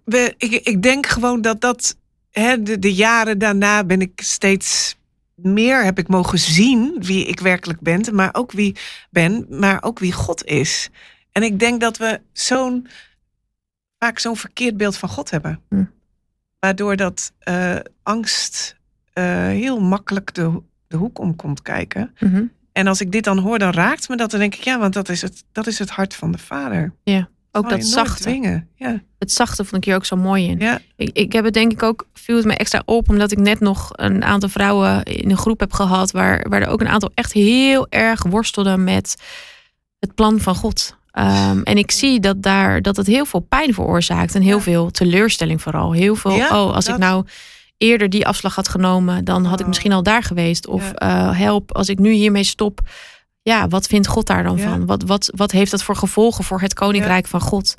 We, ik, ik denk gewoon dat dat hè, de, de jaren daarna ben ik steeds meer heb ik mogen zien wie ik werkelijk ben, maar ook wie ben, maar ook wie God is. En ik denk dat we zo'n vaak zo'n verkeerd beeld van God hebben, Hm. waardoor dat eh, angst eh, heel makkelijk de, de hoek om komt kijken. Mhm. En als ik dit dan hoor, dan raakt me dat. Dan denk ik, ja, want dat is het, dat is het hart van de Vader. Ook Zal je dat zachte. Dwingen. Ja, Het zachte vond ik hier ook zo mooi in. ja, Ik, ik heb het denk ik ook, viel het me extra op, omdat ik net nog een aantal vrouwen in een groep heb gehad, waar, waar er ook een aantal echt heel erg worstelden met het plan van God. Ehm, en ik zie dat daar dat het heel veel pijn veroorzaakt en heel Ja. veel teleurstelling vooral. Heel veel, Ja, oh, als ik dat. nou eerder die afslag had genomen, dan had ik Oh. misschien al daar geweest. Of Ja. eh, help, als ik nu hiermee stop, ja, wat vindt God daar dan van? Wat, wat, wat heeft dat voor gevolgen voor het koninkrijk van God?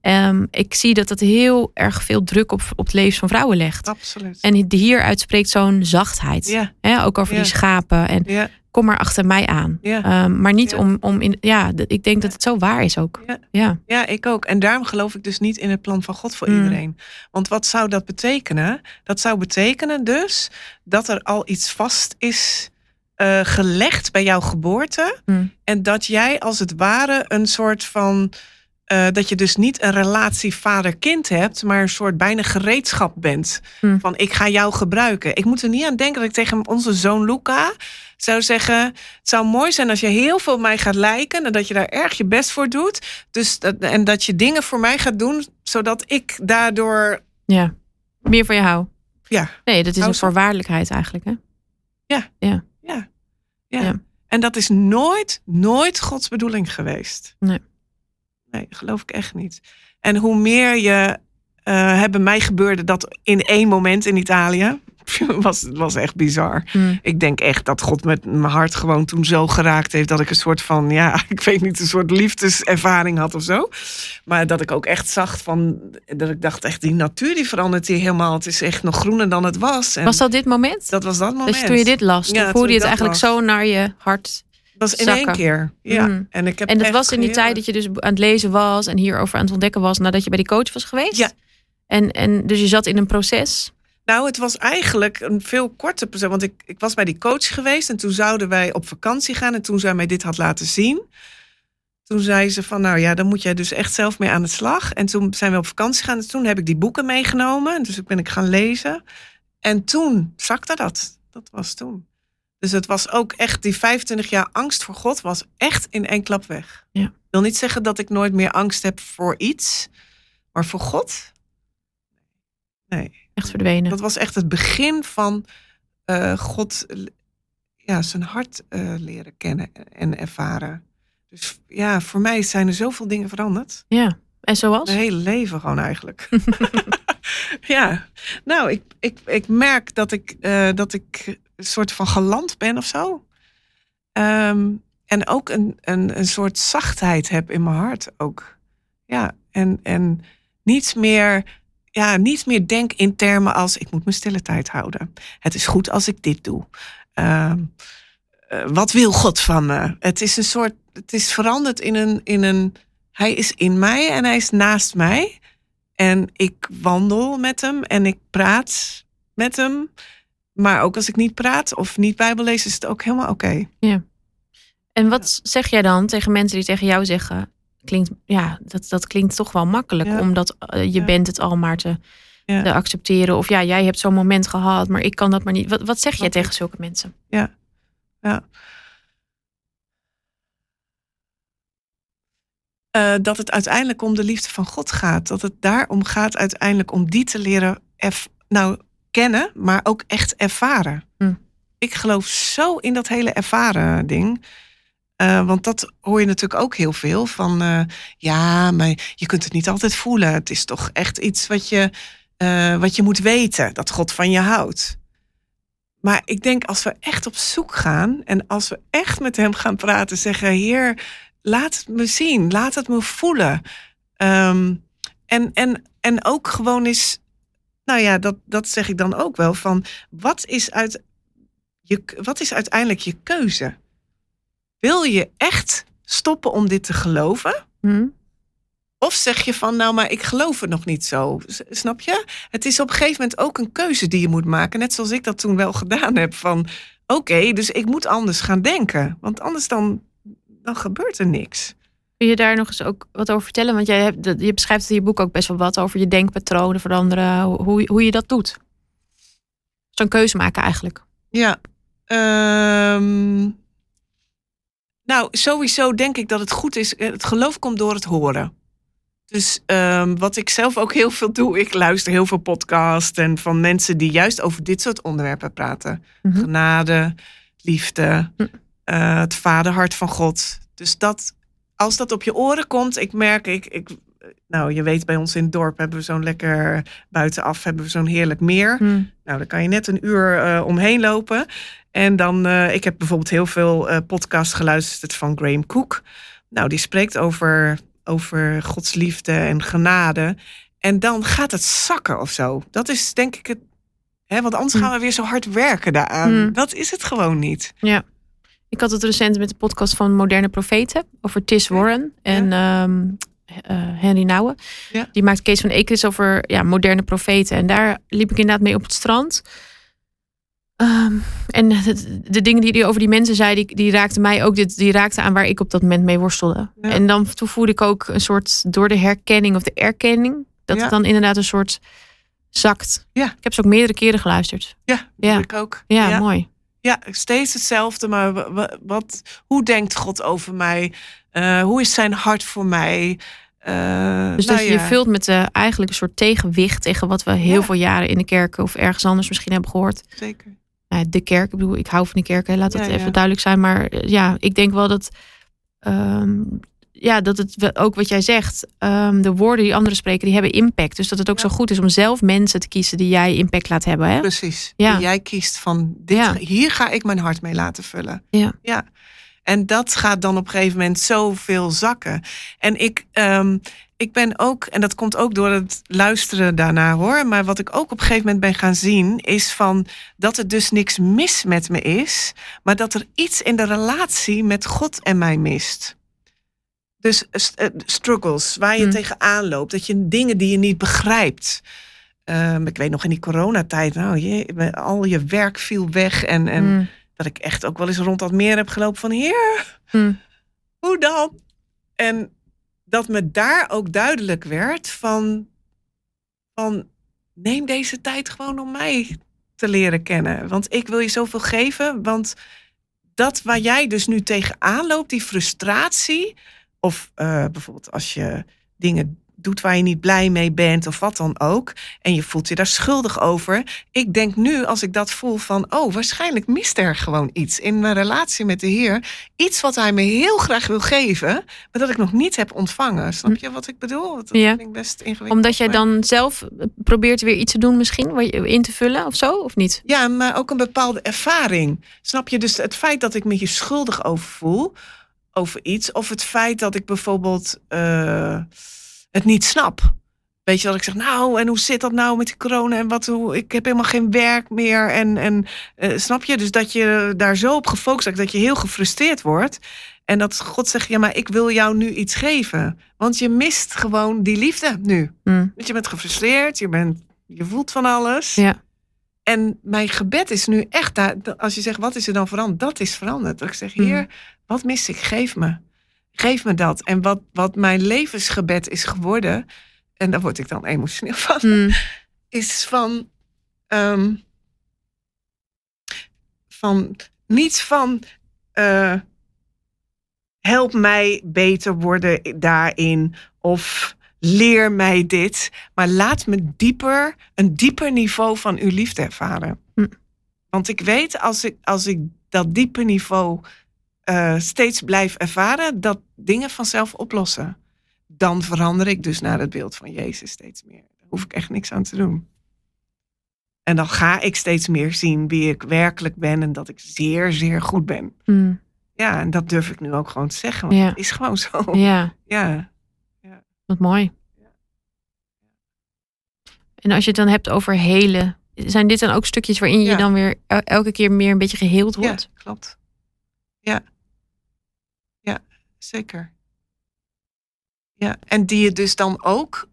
Ehm, ik zie dat het heel erg veel druk op, op het leven van vrouwen legt. absoluut. En hieruit spreekt zo'n zachtheid. Ja, Hè, ook over die schapen. En ja, kom maar achter mij aan. ja. Ehm, maar niet Ja. om, om in. Ja, ik denk dat het zo waar is ook. Ja. Ja. Ja, ik ook. En daarom geloof ik dus niet in het plan van God voor Mm. iedereen. Want wat zou dat betekenen? Dat zou betekenen dus dat er al iets vast is eh, gelegd bij jouw geboorte. Mm. En dat jij als het ware een soort van. Eh, dat je dus niet een relatie vader-kind hebt, maar een soort bijna gereedschap bent. Mm. Van ik ga jou gebruiken. Ik moet er niet aan denken dat ik tegen onze zoon Luca zou zeggen: Het zou mooi zijn als je heel veel op mij gaat lijken en dat je daar erg je best voor doet. Dus dat, en dat je dingen voor mij gaat doen, zodat ik daardoor. ja. Meer van je hou. Ja, Nee, dat is een voorwaardelijkheid eigenlijk. Hè? ja, Ja. ja. Ja. En dat is nooit, nooit Gods bedoeling geweest. Nee. Nee, geloof ik echt niet. En hoe meer je. eh hebben mij gebeurde dat in één moment in Italië. Was, was echt bizar. Mm. Ik denk echt dat God met mijn hart gewoon toen zo geraakt heeft dat ik een soort van, ja, ik weet niet, een soort liefdeservaring had of zo. Maar dat ik ook echt zag van, dat ik dacht echt, die natuur die verandert hier helemaal. Het is echt nog groener dan het was. En Was dat dit moment? dat was dat moment. Je toen je dit las, Ja, voelde je het eigenlijk zo naar je hart. Dat was in zakken. één keer. Ja. Mm. En, ik heb En dat was in die tijd dat je dus aan het lezen was en hierover aan het ontdekken was nadat je bij die coach was geweest? Ja. En, en dus je zat in een proces. Nou, het was eigenlijk een veel korter proces. Want ik, ik was bij die coach geweest en toen zouden wij op vakantie gaan. En toen zij mij dit had laten zien, toen zei ze van, nou ja, dan moet jij dus echt zelf mee aan de slag. En toen zijn we op vakantie gegaan. En toen heb ik die boeken meegenomen. En dus ben ik gaan lezen. En toen zakte dat. Dat was toen. Dus het was ook echt, die 25 jaar angst voor God was echt in één klap weg. Ja. Ik wil niet zeggen dat ik nooit meer angst heb voor iets, maar voor God? Nee. Echt verdwenen. Dat was echt het begin van eh, God, ja, zijn hart eh, leren kennen en ervaren. Dus ja, voor mij zijn er zoveel dingen veranderd. Ja. En zoals? Mijn hele leven gewoon eigenlijk. ja, nou, ik, ik, ik merk dat ik, eh, dat ik soort van geland ben of zo. Ehm, en ook een, een, een soort zachtheid heb in mijn hart ook. Ja, en, en niets meer, ja, niet meer denk in termen als ik moet mijn stille tijd houden. Het is goed als ik dit doe. Ehm, eh, wat wil God van me? Het is een soort, het is veranderd in een, in een, hij is in mij en hij is naast mij. En ik wandel met hem en ik praat met hem. Maar ook als ik niet praat of niet Bijbel lees, is het ook helemaal oké. En wat zeg jij dan tegen mensen die tegen jou zeggen? Klinkt, ja, dat, dat klinkt toch wel makkelijk, Ja. omdat eh, je Ja. bent het al maar te, Ja. te accepteren. Of ja, jij hebt zo'n moment gehad, maar ik kan dat maar niet. Wat, wat zeg jij tegen zulke mensen? Ja. Eh, dat het uiteindelijk om de liefde van God gaat. Dat het daarom gaat uiteindelijk om die te leren nou, kennen, maar ook echt ervaren. Hm. Ik geloof zo in dat hele ervaren ding. Eh, want dat hoor je natuurlijk ook heel veel van. eh, ja, maar je kunt het niet altijd voelen. Het is toch echt iets wat je, eh, wat je moet weten: dat God van je houdt. Maar ik denk als we echt op zoek gaan en als we echt met hem gaan praten, zeggen: Heer, laat het me zien, laat het me voelen. Ehm, en, en, en ook gewoon eens, nou ja, dat, dat zeg ik dan ook wel, van wat is, uit, je, wat is uiteindelijk je keuze? Wil je echt stoppen om dit te geloven? Hm? Of zeg je van, nou, maar ik geloof het nog niet zo. Snap je? Het is op een gegeven moment ook een keuze die je moet maken. Net zoals ik dat toen wel gedaan heb. Van, oké, dus ik moet anders gaan denken. Want anders dan, dan gebeurt er niks. Kun je daar nog eens ook wat over vertellen? Want jij hebt, je beschrijft in je boek ook best wel wat over je denkpatronen veranderen, hoe, hoe je dat doet. Zo'n keuze maken eigenlijk. Ja. ehm, nou, sowieso denk ik dat het goed is. eh, Het geloof komt door het horen. Dus ehm, wat ik zelf ook heel veel doe, ik luister heel veel podcasts en van mensen die juist over dit soort onderwerpen praten. Mhm. Genade, liefde, Hm. eh, het vaderhart van God. Dus dat, als dat op je oren komt, ik merk, ik, ik, nou, je weet, bij ons in het dorp hebben we zo'n lekker buitenaf, hebben we zo'n heerlijk meer. Hm. Nou, dan kan je net een uur eh, omheen lopen. En dan, eh, ik heb bijvoorbeeld heel veel eh podcasts geluisterd van Graham Cook. Nou, die spreekt over, over Gods liefde en genade. En dan gaat het zakken of zo. Dat is denk ik het. Hè, want anders Hm. gaan we weer zo hard werken daaraan. Hm. Dat is het gewoon niet. Ik had het recent met de podcast van Moderne Profeten over Tis Warren en ehm, eh, Henry Nouwen. Ja. Die maakt Kees van Ekers over ja, moderne profeten. En daar liep ik inderdaad mee op het strand. Ehm, en de dingen die hij over die mensen zei, die, die raakten mij ook. Die, die raakten aan waar ik op dat moment mee worstelde. Ja. En dan toen voelde ik ook een soort door de herkenning of de erkenning. Dat Ja. het dan inderdaad een soort zakt. Ja. Ik heb ze ook meerdere keren geluisterd. Ja, Ja. ik ook. Ja, ja. mooi. Ja, steeds hetzelfde. Maar wa- wa- wat, hoe denkt God over mij? Eh, hoe is zijn hart voor mij? Eh, Dus nou dat je je ja. vult met eh, eigenlijk een soort tegenwicht tegen wat we heel Ja. veel jaren in de kerk of ergens anders misschien hebben gehoord. Zeker. Nou, de kerk, ik bedoel, ik hou van de kerk, hè, laat dat Ja, even duidelijk zijn. Maar ja, ik denk wel dat, ehm, ja, dat het ook wat jij zegt, ehm, de woorden die anderen spreken, die hebben impact. Dus dat het ook Ja. zo goed is om zelf mensen te kiezen die jij impact laat hebben. Hè? Precies. Ja. Die jij kiest van dit, Ja. hier ga ik mijn hart mee laten vullen. Ja. ja. En dat gaat dan op een gegeven moment zoveel zakken. En ik, ehm, ik ben ook, en dat komt ook door het luisteren daarna hoor. Maar wat ik ook op een gegeven moment ben gaan zien, is van dat er dus niks mis met me is, maar dat er iets in de relatie met God en mij mist. Dus eh, struggles, waar je Hmm. tegenaan loopt, dat je dingen die je niet begrijpt. Ehm, ik weet nog in die coronatijd, nou, je, al je werk viel weg. En, en Mm, dat ik echt ook wel eens rond dat meer heb gelopen van, heer, mm, hoe dan? En dat me daar ook duidelijk werd van, van neem deze tijd gewoon om mij te leren kennen. Want ik wil je zoveel geven. Want dat waar jij dus nu tegenaan loopt, die frustratie. Of eh, bijvoorbeeld als je dingen doet waar je niet blij mee bent of wat dan ook. En je voelt je daar schuldig over. Ik denk nu, als ik dat voel, van oh, waarschijnlijk mist er gewoon iets in mijn relatie met de Heer. Iets wat hij me heel graag wil geven, maar dat ik nog niet heb ontvangen. Snap je wat ik bedoel? Dat Ja. vind ik best ingewikkeld. Omdat jij dan zelf probeert weer iets te doen misschien, in te vullen of zo, of niet? Ja, maar ook een bepaalde ervaring. Snap je? Dus het feit dat ik me hier schuldig over voel, over iets, of het feit dat ik bijvoorbeeld eh, het niet snap. Weet je dat ik zeg, nou, en hoe zit dat nou met die corona? En wat, hoe, ik heb helemaal geen werk meer. En, en eh, snap je? Dus dat je daar zo op gefocust raakt, dat je heel gefrustreerd wordt. En dat God zegt, ja, maar ik wil jou nu iets geven. Want je mist gewoon die liefde nu. Want je bent gefrustreerd, je, bent, je voelt van alles. Ja. En mijn gebed is nu echt, daar, als je zegt, wat is er dan veranderd? Dat is veranderd. Dat ik zeg, Mhm. Heer, wat mis ik? Geef me. Geef me dat. En wat, wat mijn levensgebed is geworden, en daar word ik dan emotioneel van, Hm. is van, ehm, van niet van, eh, help mij beter worden daarin of leer mij dit, maar laat me dieper, een dieper niveau van uw liefde ervaren. Hm. Want ik weet als ik, als ik dat diepe niveau eh, steeds blijf ervaren, dat dingen vanzelf oplossen. Dan verander ik dus naar het beeld van Jezus steeds meer. Daar hoef ik echt niks aan te doen. En dan ga ik steeds meer zien wie ik werkelijk ben en dat ik zeer, zeer goed ben. Hm. Ja, en dat durf ik nu ook gewoon te zeggen, want Ja. het is gewoon zo. Ja, Ja. Wat mooi. En als je het dan hebt over helen, zijn dit dan ook stukjes waarin je Ja. dan weer el- elke keer meer een beetje geheeld Ja, wordt? klopt. Ja. Ja, zeker. Ja, en die je dus dan ook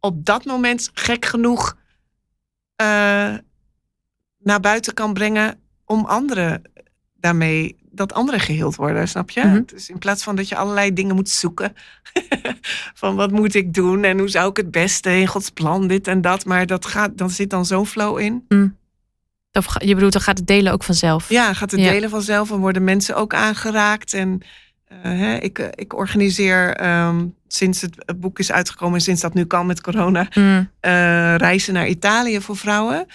op dat moment gek genoeg eh, naar buiten kan brengen om anderen daarmee, dat anderen geheeld worden, snap je? Mhm. Dus in plaats van dat je allerlei dingen moet zoeken van wat moet ik doen en hoe zou ik het beste in Gods plan, dit en dat, maar dat gaat, dan zit dan zo'n flow in. Of ga- je bedoelt, dan gaat het delen ook vanzelf? Ja, gaat het Ja. delen vanzelf en worden mensen ook aangeraakt. En eh, hè, ik, eh, ik organiseer ehm, sinds het, boek is uitgekomen en sinds dat nu kan met corona, Hm. eh, reizen naar Italië voor vrouwen.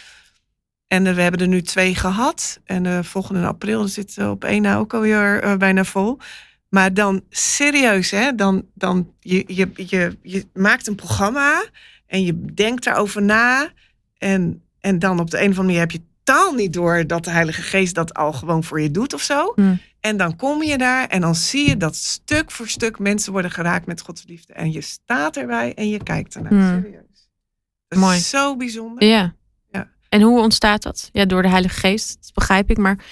En eh, we hebben er nu twee gehad. En de volgende april zit eh, op één na ook alweer eh, bijna vol. Maar dan serieus, hè? Dan, dan je, je, je, je maakt een programma en je denkt daarover na. En, en dan op de een of andere manier heb je taal niet door dat de Heilige Geest dat al gewoon voor je doet of zo. Hmm. En dan kom je daar en dan zie je dat stuk voor stuk mensen worden geraakt met Gods liefde. En je staat erbij en je kijkt ernaar. Hmm. Serieus. Dat Mooi. is zo bijzonder. Ja. En hoe ontstaat dat? Ja, door de Heilige Geest, dat begrijp ik. Maar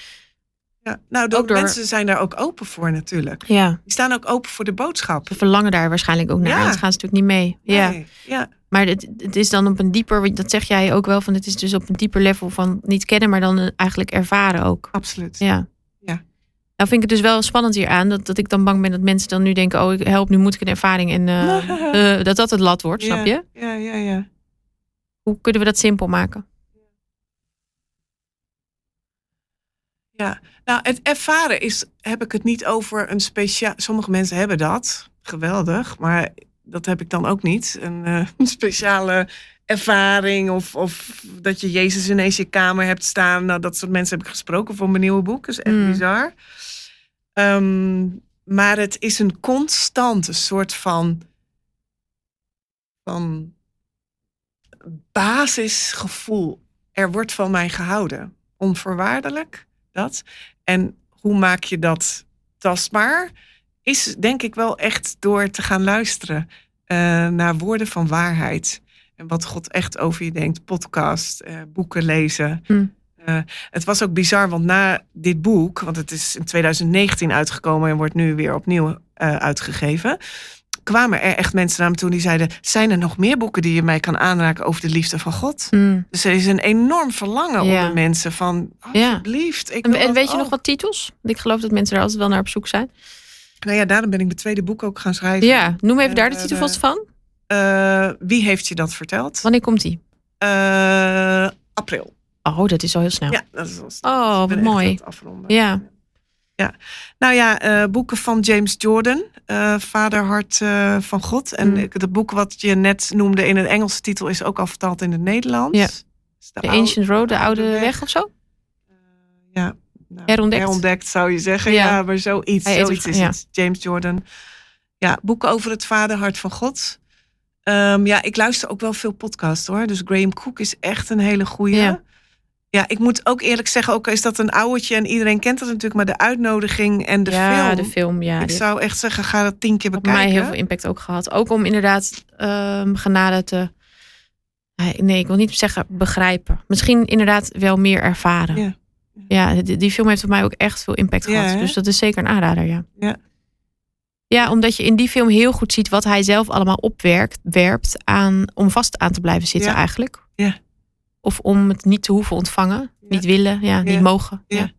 Ja. Nou, de door- mensen zijn daar ook open voor natuurlijk. ja, Die staan ook open voor de boodschap. we verlangen daar waarschijnlijk ook naar. Ja. Anders gaan ze natuurlijk niet mee. Ja. Nee, ja. Maar het, het is dan op een dieper, dat zeg jij ook wel, van het is dus op een dieper level van niet kennen, maar dan eh, eigenlijk ervaren ook. absoluut. Ja. Ja. Nou vind ik het dus wel spannend hier aan, dat, dat ik dan bang ben dat mensen dan nu denken, oh ik help, nu moet ik een ervaring. En eh, eh, dat dat het lat wordt, Ja, snap je? Ja, ja, ja. Hoe kunnen we dat simpel maken? Ja, nou, het ervaren is, heb ik het niet over een speciaal. Sommige mensen hebben dat, geweldig, maar dat heb ik dan ook niet. Een, eh, een speciale ervaring of, of dat je Jezus ineens in je kamer hebt staan. Nou, dat soort mensen heb ik gesproken voor mijn nieuwe boek. Dat is echt Mm. bizar. Ehm, maar het is een constante soort van, van basisgevoel. Er wordt van mij gehouden. Onvoorwaardelijk, dat. En hoe maak je dat tastbaar? Is denk ik wel echt door te gaan luisteren eh, naar woorden van waarheid. En wat God echt over je denkt. Podcast, eh, boeken lezen. Hmm. Eh, het was ook bizar, want na dit boek, want het is in 2019 uitgekomen en wordt nu weer opnieuw uitgegeven, kwamen er echt mensen naar me toe die zeiden: Zijn er nog meer boeken die je mij kan aanraken over de liefde van God? Mm. Dus er is een enorm verlangen Ja. onder mensen van: Alsjeblieft. Ik En, weet je ook." nog wat titels? Ik geloof dat mensen er altijd wel naar op zoek zijn. Nou ja, daarom ben ik mijn tweede boek ook gaan schrijven. Ja, noem even daar de Eh, titel de- vast van. Eh, wie heeft je dat verteld? Wanneer komt die? Eh, april. Oh, dat is al heel snel. Ja, dat is wel Oh, wat mooi. Afronden. Ja. Ja. Nou ja, uh, boeken van James Jordan. Uh, Vaderhart uh, van God. En mm. de boek wat je net noemde in een Engelse titel is ook al vertaald in het Nederlands. Ja. De, de Ancient Road, de Oude Weg, weg of zo? ja. Nou, herontdekt. herontdekt zou je zeggen. Ja, ja maar zoiets, Hij zoiets is, het. James Jordan. Ja, boeken over het vaderhart van God. Um, ja, ik luister ook wel veel podcasts hoor. Dus Graham Cook is echt een hele goeie. Ja. Ja. ik moet ook eerlijk zeggen, ook is dat een ouwtje en iedereen kent dat natuurlijk, maar de uitnodiging en de ja, film. de film, ja. Ik zou echt zeggen, ga dat tien keer bekijken. Op mij heel veel impact ook gehad. Ook om inderdaad um, genade te, nee, ik wil niet zeggen begrijpen. Misschien inderdaad wel meer ervaren. Ja. Ja, die, die, film heeft op mij ook echt veel impact gehad. Dus dat is zeker een aanrader, ja. Ja. Ja, omdat je in die film heel goed ziet wat hij zelf allemaal opwerkt, werpt aan, om vast aan te blijven zitten eigenlijk. Ja. Of om het niet te hoeven ontvangen, niet willen, ja, niet mogen. Ja.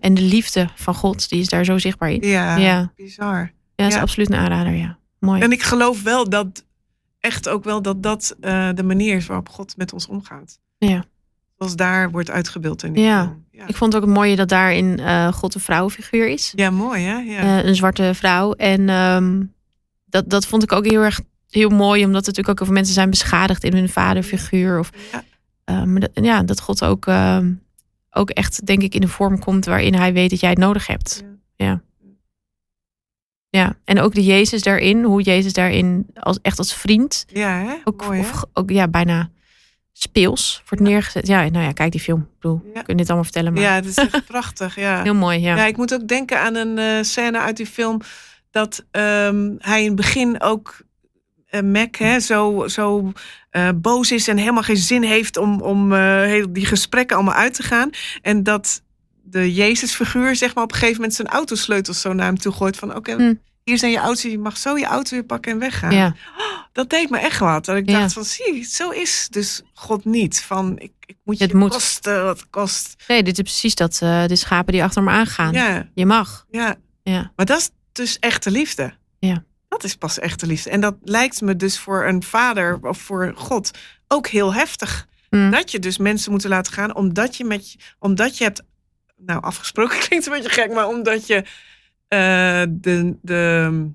En de liefde van God, die is daar zo zichtbaar in. Ja, ja. bizar. Ja, dat is absoluut een aanrader, ja. Mooi. En ik geloof wel dat, echt ook wel dat dat uh, de manier is waarop God met ons omgaat. Ja. Zoals daar wordt uitgebeeld in ja. Ja. Ik vond het ook het mooie dat daarin uh, God een vrouwenfiguur is. Ja, mooi hè? Ja. Uh, een zwarte vrouw. En um, dat, dat vond ik ook heel erg heel mooi, omdat er natuurlijk ook over mensen zijn beschadigd in hun vaderfiguur. Of, ja. Maar dat, ja, dat God ook, ook echt, denk ik, in de vorm komt waarin hij weet dat jij het nodig hebt. Ja. ja. ja. en ook de Jezus daarin, hoe Jezus daarin als, echt als vriend. Ja, hè? Ook, mooi, hè? Of, ook ja, bijna speels wordt neergezet. Ja, nou ja, kijk die film. Ik bedoel, ja. kun dit allemaal vertellen. Maar... Ja, het is echt prachtig. Ja. Heel mooi, ja. Ja, ik moet ook denken aan een uh, scène uit die film dat um, hij in het begin ook Mac hè, zo, zo uh, boos is en helemaal geen zin heeft om, om die gesprekken allemaal uit te gaan. En dat de Jezusfiguur zeg maar op een gegeven moment zijn autosleutels zo naar hem toe gooit van oké, okay, hm hier zijn je auto, je mag zo je auto weer pakken en weggaan. Ja. Oh, dat deed me echt wat. Dat ik dacht van, zie, zo is dus God niet. Van, ik, ik moet je het moet. kosten wat het kost. Nee, dit is precies dat, uh, de schapen die achter me aangaan. Ja. Je mag. Ja. ja. Maar dat is dus echte liefde. Ja. Dat is pas echte liefde. En dat lijkt me dus voor een vader of voor God ook heel heftig. Mm. Dat je dus mensen moet laten gaan omdat je, met, omdat je hebt, nou afgesproken klinkt een beetje gek, maar omdat je uh, de, de,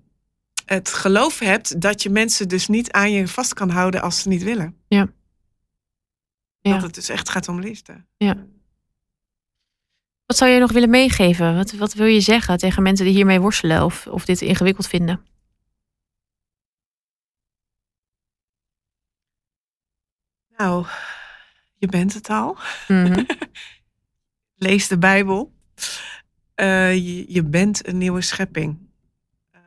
het geloof hebt dat je mensen dus niet aan je vast kan houden als ze niet willen. Ja. ja. Dat het dus echt gaat om liefde. Ja. Wat zou je nog willen meegeven? Wat, wat wil je zeggen tegen mensen die hiermee worstelen of, of dit ingewikkeld vinden? Nou, je bent het al. Mm Lees de Bijbel. Uh, je, je, bent een nieuwe schepping. Uh,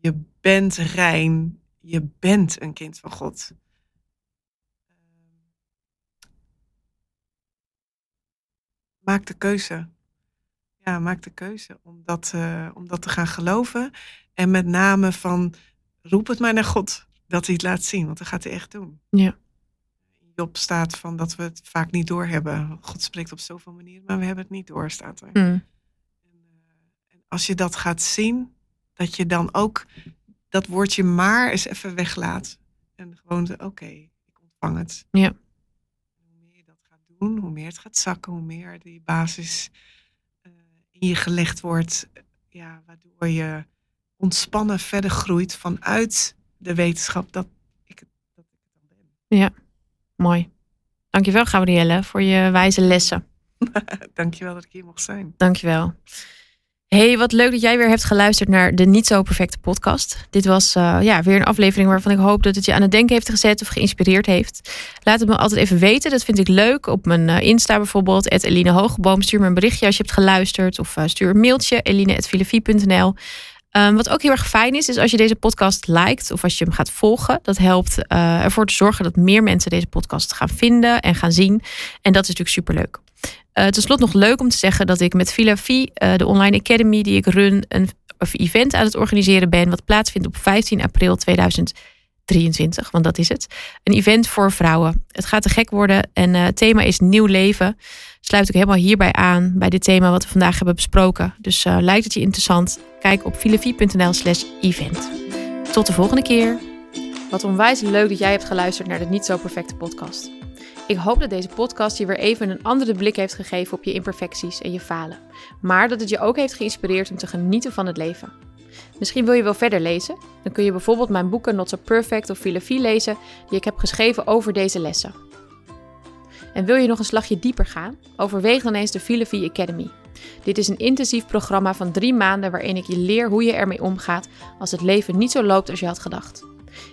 je bent rein. Je bent een kind van God. Uh, maak de keuze. Ja, maak de keuze om dat, om dat te gaan geloven. En met name van roep het maar naar God dat hij het laat zien, want dat gaat hij echt doen. Ja. Job staat van dat we het vaak niet doorhebben. God spreekt op zoveel manieren, maar we hebben het niet door, staat er. Mm als je dat gaat zien, dat je dan ook dat woordje maar eens even weglaat. En gewoon, oké, ik ontvang het. Ja. Hoe meer je dat gaat doen, hoe meer het gaat zakken, hoe meer die basis uh, in je gelegd wordt. Ja, waardoor je ontspannen verder groeit vanuit de wetenschap dat ik, dat ik het dan ben. Ja, mooi. Dankjewel, Gabrielle, voor je wijze lessen. Dankjewel dat ik hier mocht zijn. Dankjewel. Hey, wat leuk dat jij weer hebt geluisterd naar de Niet Zo Perfecte podcast. Dit was uh, ja, weer een aflevering waarvan ik hoop dat het je aan het denken heeft gezet of geïnspireerd heeft. Laat het me altijd even weten, dat vind ik leuk. Op mijn uh, Insta bijvoorbeeld, Eline Hogeboom. Stuur me een berichtje als je hebt geluisterd of uh, stuur een mailtje, eline.filofie.nl. Ehm, wat ook heel erg fijn is, is als je deze podcast liked of als je hem gaat volgen. Dat helpt ervoor te zorgen dat meer mensen deze podcast gaan vinden en gaan zien. En dat is natuurlijk superleuk. Uh, Ten slotte nog leuk om te zeggen dat ik met Villa Vie, uh, de online academy die ik run, een event aan het organiseren ben. Wat plaatsvindt op 15 april 2023, want dat is het. Een event voor vrouwen. Het gaat te gek worden en uh, het thema is nieuw leven. Sluit ik helemaal hierbij aan, bij dit thema wat we vandaag hebben besproken. Dus lijkt het je interessant? Kijk op filafie.nl slash event. Tot de volgende keer. Wat onwijs leuk dat jij hebt geluisterd naar de Niet Zo Perfecte podcast. Ik hoop dat deze podcast je weer even een andere blik heeft gegeven op je imperfecties en je falen. Maar dat het je ook heeft geïnspireerd om te genieten van het leven. Misschien wil je wel verder lezen. Dan kun je bijvoorbeeld mijn boeken Not So Perfect of Filosofie lezen die ik heb geschreven over deze lessen. En wil je nog een slagje dieper gaan? Overweeg dan eens de Filosofie Academy. Dit is een intensief programma van drie maanden waarin ik je leer hoe je ermee omgaat als het leven niet zo loopt als je had gedacht.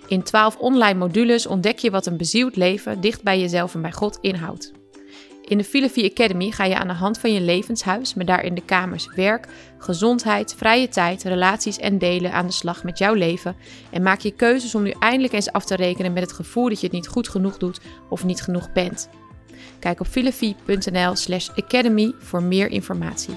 In 12 online modules ontdek je wat een bezield leven dicht bij jezelf en bij God inhoudt. In de Filosofie Academy ga je aan de hand van je levenshuis, met daarin de kamers werk, gezondheid, vrije tijd, relaties en delen aan de slag met jouw leven en maak je keuzes om nu eindelijk eens af te rekenen met het gevoel dat je het niet goed genoeg doet of niet genoeg bent. Kijk op filofie.nl slash academy voor meer informatie.